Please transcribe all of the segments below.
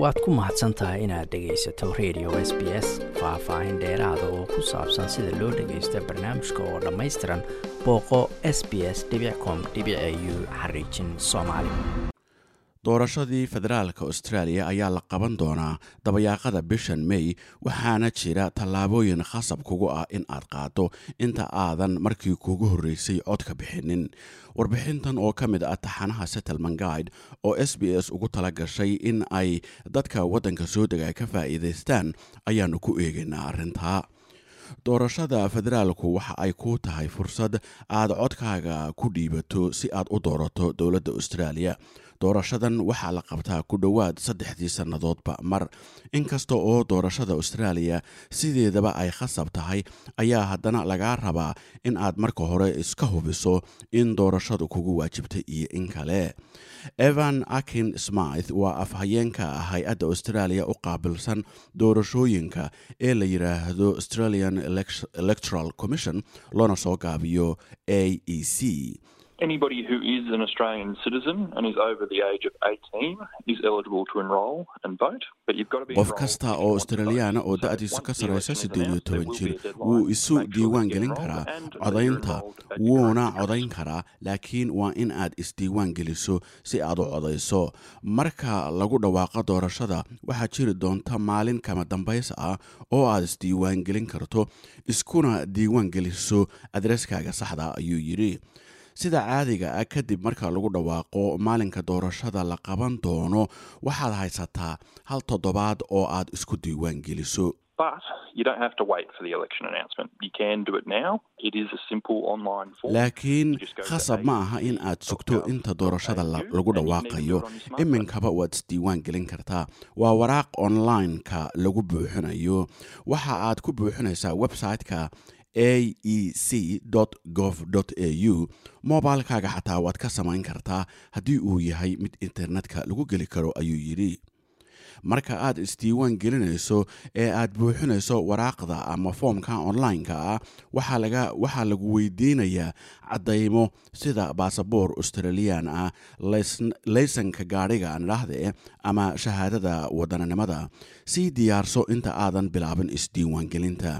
waad ku mahadsan tahay inaad dhegaysato radio s b s faah-faahin dheeraada oo ku saabsan sida loo dhagaysto barnaamijka oo dhammaystiran booqo s b s com u xariijin soomaali doorashadii federaalka australia ayaa la qaban doonaa dabayaaqada bishan may waxaana jira tallaabooyin khasab kugu ah in aad qaado inta aadan markii kugu horreysay codka bixinin. Warbixintan oo ka mid ah taxanaha settlement guide oo s b s ugu tala gashay in ay dadka waddanka soo dega ka faa'iidaystaan ayaannu ku eegaynaa arrintaa doorashada federaalku waxa ay ku tahay fursad aad codkaaga ku dhiibato si aad u doorato dowladda australia doorashadan waxaa la qabtaa ku dhowaad saddexdii sannadoodba. Mar inkasta oo doorashada australia sideedaba ay khasab tahay ayaa haddana lagaa rabaa in aad marka hore iska hubiso in doorashadu kugu waajibtay iyo in kale. Evan akin smith waa afhayeenka hay'adda australia u qaabilsan doorashooyinka ee la yidhaahdo australian electoral commission loona soo gaabiyo a e c Anybody who is an Australian citizen and is over the age of 18 is eligible to enrol and vote, but you've got to be qof kasta oo australiyaana oo da-diisu ka sarreysa siddeed iyo toban jir wuu isu diiwaan gelin karaa codaynta wuuna codayn karaa laakiin waa in aad isdiiwaan geliso si aad u codayso marka lagu dhawaaqo doorashada waxaa jiri doonta maalin kama dambays ah oo aad isdiiwaan gelin karto iskuna diiwaan geliso adreskaaga saxda ayuu yidhi sida caadiga ah kadib marka lagu dhawaaqo maalinka doorashada la qaban doono waxaad haysataa hal toddobaad oo aad isku diiwaan geliso. Laakiin khasab ma aha in aad sugto inta doorashada lagu dhawaaqayo. iminkaba waad isdiiwaan gelin kartaa. Waa waraaq online-ka lagu buuxinayo. Waxa aad ku buuxinaysaa website-ka a e c au mobilkaaga xataa waad ka samayn kartaa haddii uu yahay mid internetka lagu geli karo ayuu yidhi marka aad isdiiwaan gelinayso ee aad buuxinayso waraaqda ama foomka online-ka ah waxaa lagu weydiinayaa caddaymo sida baasaboor australiyan ah laysanka gaadhiga nidhaahde ama shahaadada wadaninimada sii diyaarso inta aadan bilaabin isdiiwaangelinta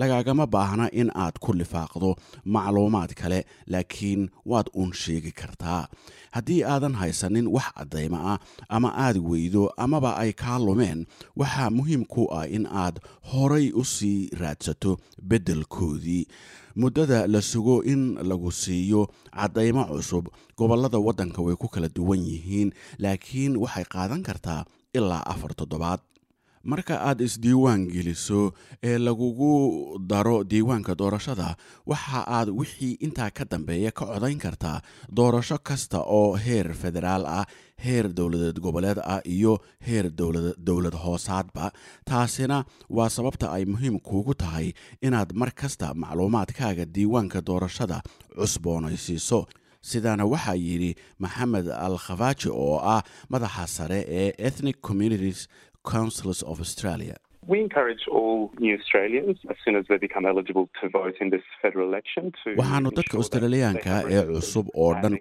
lagaagama baahna in aad ku lifaaqdo macluumaad kale laakiin waad uun sheegi kartaa haddii aadan haysanin wax caddaymo ah ama aad weydo amaba ay kaa lumeen waxaa muhiim ku ah in aad horay u sii raadsato beddelkoodii. Muddada la sugo in lagu siiyo caddaymo cusub gobollada waddanka way ku kala duwan yihiin laakiin waxay qaadan kartaa ilaa afar toddobaad marka aad isdiiwaan geliso ee lagugu daro diiwaanka doorashada waxa aad wixii intaa ka dambeeya ka codayn kartaa doorasho kasta oo heer federaal ah heer dowladeed goboleed ah iyo heer dowlad hoosaadba. Taasina waa sababta ay muhiim kuugu tahay inaad mar kasta macluumaadkaaga diiwaanka doorashada cusboonaysiiso. Sidaana waxaa yidhi maxamed al khafaaji oo ah madaxa sare ee ethnic communities councils of australia. Waxaanu dadka australiyaanka ee cusub oo dhan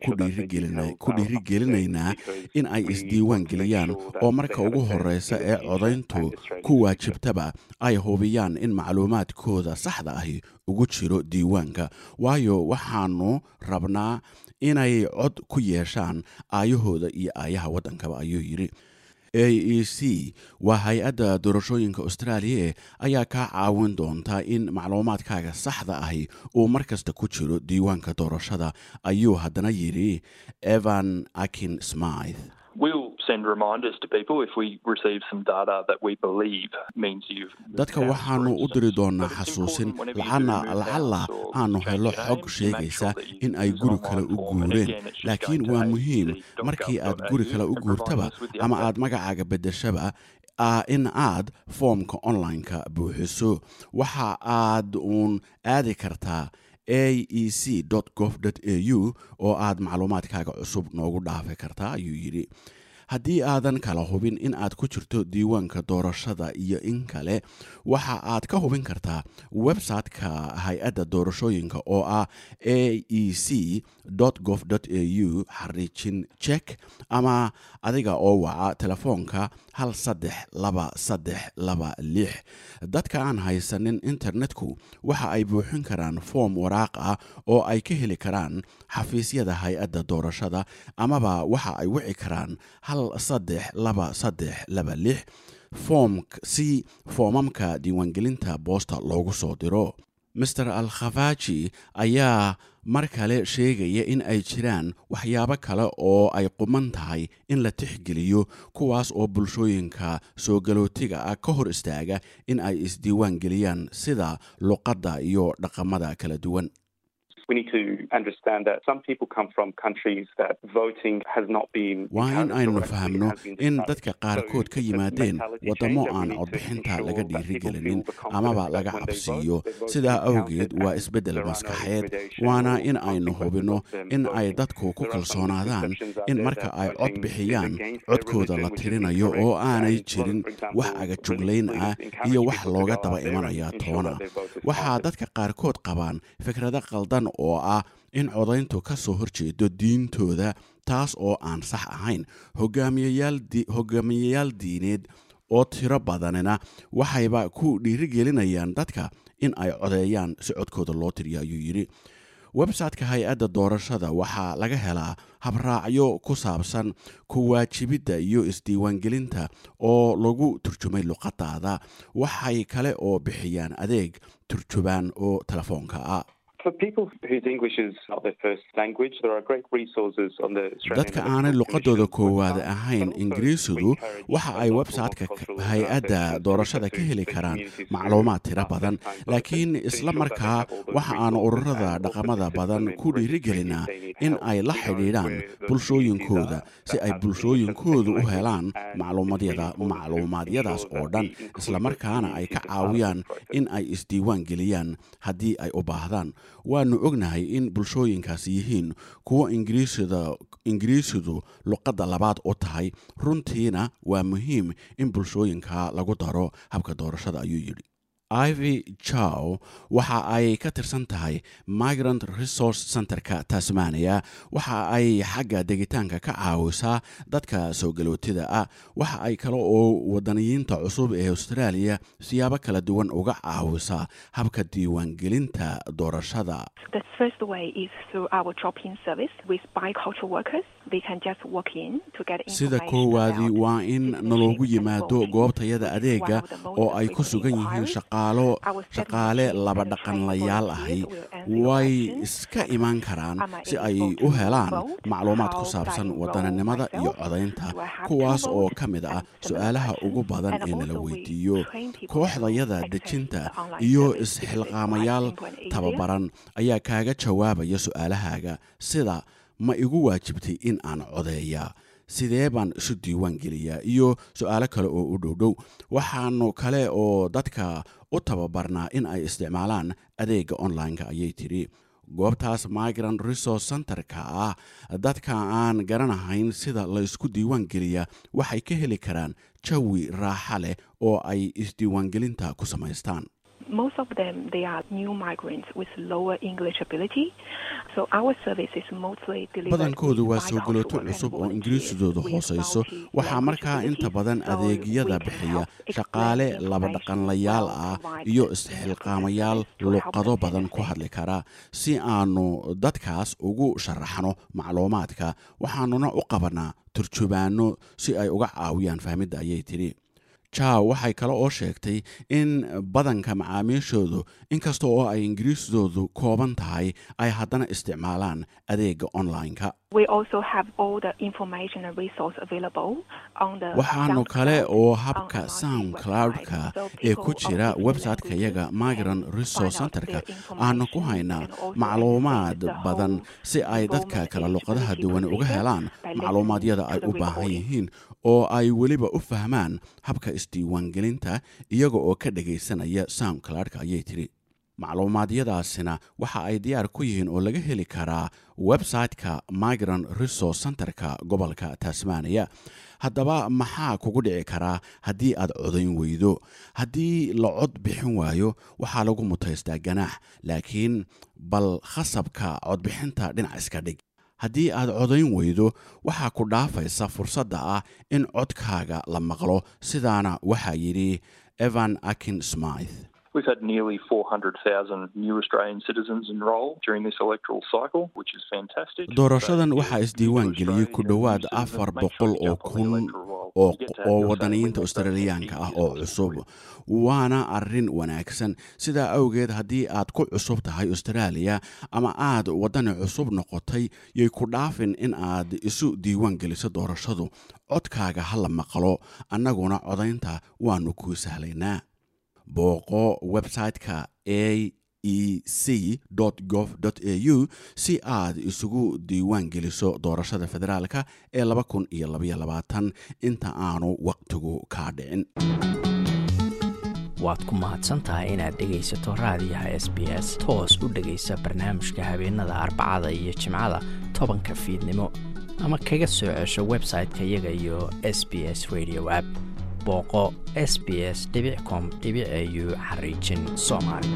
ku dhiirigelinaynaa in ay isdiiwaan geliyaan oo marka ugu horeysa ee codayntu ku waajibtaba ay hubiyaan in macluumaadkooda saxda ahi ugu jiro diiwaanka. Waayo waxaanu rabnaa inay cod ku yeeshaan aayahooda iyo aayaha waddankaba ayuu yidhi a e c waa hay'adda doorashooyinka australia ayaa kaa caawin doonta in macluumaadkaaga saxda ahi uu mar kasta ku jiro diiwaanka doorashada ayuu haddana yidhi evan akin smith dadka waxaanu u diri doonaa xasuusin lacalla aanu helo xog sheegaysa in ay guri kale u guureen. laakiin waa muhiim markii aad guri kale u guurtaba ama aad magacaaga beddeshaba in aad foomka online-ka buuxiso. Waxa aad uun aadi kartaa a e c gov au oo aad macluumaadkaaga cusub noogu dhaafi kartaa ayuu yidhi haddii aadan kala hubin in aad ku jirto diiwaanka doorashada iyo in kale waxa aad ka hubin kartaa website-ka hay'adda doorashooyinka oo ah a e c gov au xariijin jek ama adiga oo waca telefoonka hal saddex laba saddex laba lix. Dadka aan haysanin internetku waxa ay buuxin karaan foom waraaq ah oo ay ka heli karaan xafiisyada hay'adda doorashada amaba waxa ay wici karaan hal saddex laba saddex laba lix foom si foomamka diiwaangelinta boosta loogu soo diro. Master al khafaji ayaa mar kale sheegaya in ay jiraan waxyaabo kale oo ay quman tahay in la tixgeliyo kuwaas oo bulshooyinka soo galootiga ah ka hor istaaga in ay isdiiwaan geliyaan sida luqadda iyo dhaqamada kala duwan waa in aynu fahamno in dadka qaarkood ka yimaadeen waddamo aan codbixinta laga dhiirigelinin amaba laga cabsiiyo sidaa awgeed waa isbeddel maskaxeed waana in aynu hubinno in ay dadku ku kalsoonaadaan in marka ay cod bixiyaan codkooda la tirinayo oo aanay jirin wax agajuglayn ah iyo wax looga daba imanaya toona. waxaa dadka qaarkood qabaan fikrado qaldan oo ah in codayntu ka soo horjeedo diintooda taas oo aan sax ahayn. Hogaamiyayaal diineed oo tiro badanina waxayba ku dhiirigelinayaan dadka in ay codeeyaan si codkooda loo tiriyo ayuu yidhi. Website-ka hay'adda doorashada waxaa laga helaa habraacyo ku saabsan ku waajibidda iyo isdiiwaangelinta oo lagu turjumay luqadaada. Waxay kale oo bixiyaan adeeg turjubaan oo telefoonka ah dadka aanay luqadooda koowaad ahayn ingiriisidu waxa ay website-ka hay'adda doorashada ka heli karaan macluumaad tiro badan laakiin isla markaa waxa aanu ururada dhaqamada badan ku dhiirigelinaa in ay la xidhiidhaan bulshooyinkooda si ay bulshooyinkoodu u helaan macluumaadyadaas oo dhan islamarkaana ay ka caawiyaan in ay isdiiwaan geliyaan haddii ay u baahdaan waanu ognahay in bulshooyinkaasi yihiin kuwo ingiriisidu luqadda labaad u tahay. Runtiina waa muhiim in bulshooyinka lagu daro habka doorashada ayuu yidhi ivy jow waxa ay ka tirsan tahay migrant resource centerka tasmania. Waxa ay xagga degitaanka ka caawisaa dadka soo galootida ah. Waxa ay kale oo wadaniyiinta cusub ee australia siyaabo kala duwan uga caawisaa habka diiwaangelinta doorashada. Sida koowaadii waa in naloogu yimaado goobtayada adeega oo ay ku sugan yihiin shaqaalo shaqaale laba dhaqanlayaal ahi. Way iska imaan karaan si ay u helaan macluumaad ku saabsan wadaninimada iyo codaynta kuwaas oo ka mid ah su'aalaha ugu badan ee nala weydiiyo kooxdayada dejinta iyo isxilqaamayaal tababaran. Ayaa kaaga jawaabaya su'aalahaaga sida ma igu waajibtay in aan codeeyaa sidee baan isu diiwaan geliyaa? Iyo su'aalo kale oo u dhowdhow waxaanu kale oo dadka u tababarnaa in ay isticmaalaan adeega online-ka ayay tidhi. Goobtaas migrant resource centerka ah dadka aan garanahayn sida laysku diiwaan geliyaa waxay ka heli karaan jawi raaxa leh oo ay isdiiwaangelinta ku samaystaan most of them they are new migrants with lower English ability. So our service is mostly delivered badankoodu waa soo galooto cusub oo ingiriisidoodu hoosayso waxaa markaa inta badan adeegyada bixiya shaqaale laba dhaqanlayaal ah iyo isxilqaamayaal luqado badan ku hadli kara. Si aanu dadkaas ugu sharaxno macluumaadka waxaanuna u qabanaa turjubaano si ay uga caawiyaan fahmidda ayay tidhi jaw waxay kale oo sheegtay in badanka macaamiishoodu inkasta oo ay ingiriisdoodu kooban tahay ay haddana isticmaalaan adeega online-ka. Waxaanu kale oo habka sound cloudka ee ku jira website-ka yaga migrant resource centerka. aanu ku haynaa macluumaad badan si ay dadka kale luqadaha duwan uga helaan. macluumaadyada ay u baahan yihiin oo ay weliba u fahmaan habka isdiiwaangelinta iyaga oo ka dhagaysanaya sound cloudka ayay tidhi. Macluumaadyadaasina waxa ay diyaar ku yihiin oo laga heli karaa website-ka migrant resource centerka gobolka tasmaniya haddaba maxaa kugu dhici karaa haddii aad codayn weydo? Haddii la cod bixin waayo waxaa lagu mutaystaa ganaax laakiin bal khasabka codbixinta dhinac iska dhig haddii aad codayn weydo waxaa ku dhaafaysa fursadda ah in codkaaga la maqlo sidaana waxaa yidhi evan akin smith We've had nearly 400,000 new Australian citizens enrol during this electoral cycle, which is fantastic. doorashadan waxaa isdiiwaan geliyey ku dhowaad afar boqol oo kun oo wadaniyiinta australiyaanka ah oo cusub. Waana arrin wanaagsan. Sidaa awgeed haddii aad ku cusub tahay australia ama aad wadani cusub noqotay yay ku dhaafin in aad isu diiwaan geliso doorashadu. Codkaaga ha la maqlo annaguna codaynta waanu kuu sahlaynaa. Booqo website-ka a e c gov au si aad isugu diiwaan geliso doorashada federaalka ee inta aanu waqtigu kaa dhicin. Waad ku mahadsantahay inaad dhegaysato raadiyaha s b s. Toos u dhegaysa barnaamijka habeenada arbacada iyo jimcada tobanka fiidnimo. Ama kaga soo cesho website-ka iyaga iyo s b s radio app. Booqo s b s com au xariijin soomaali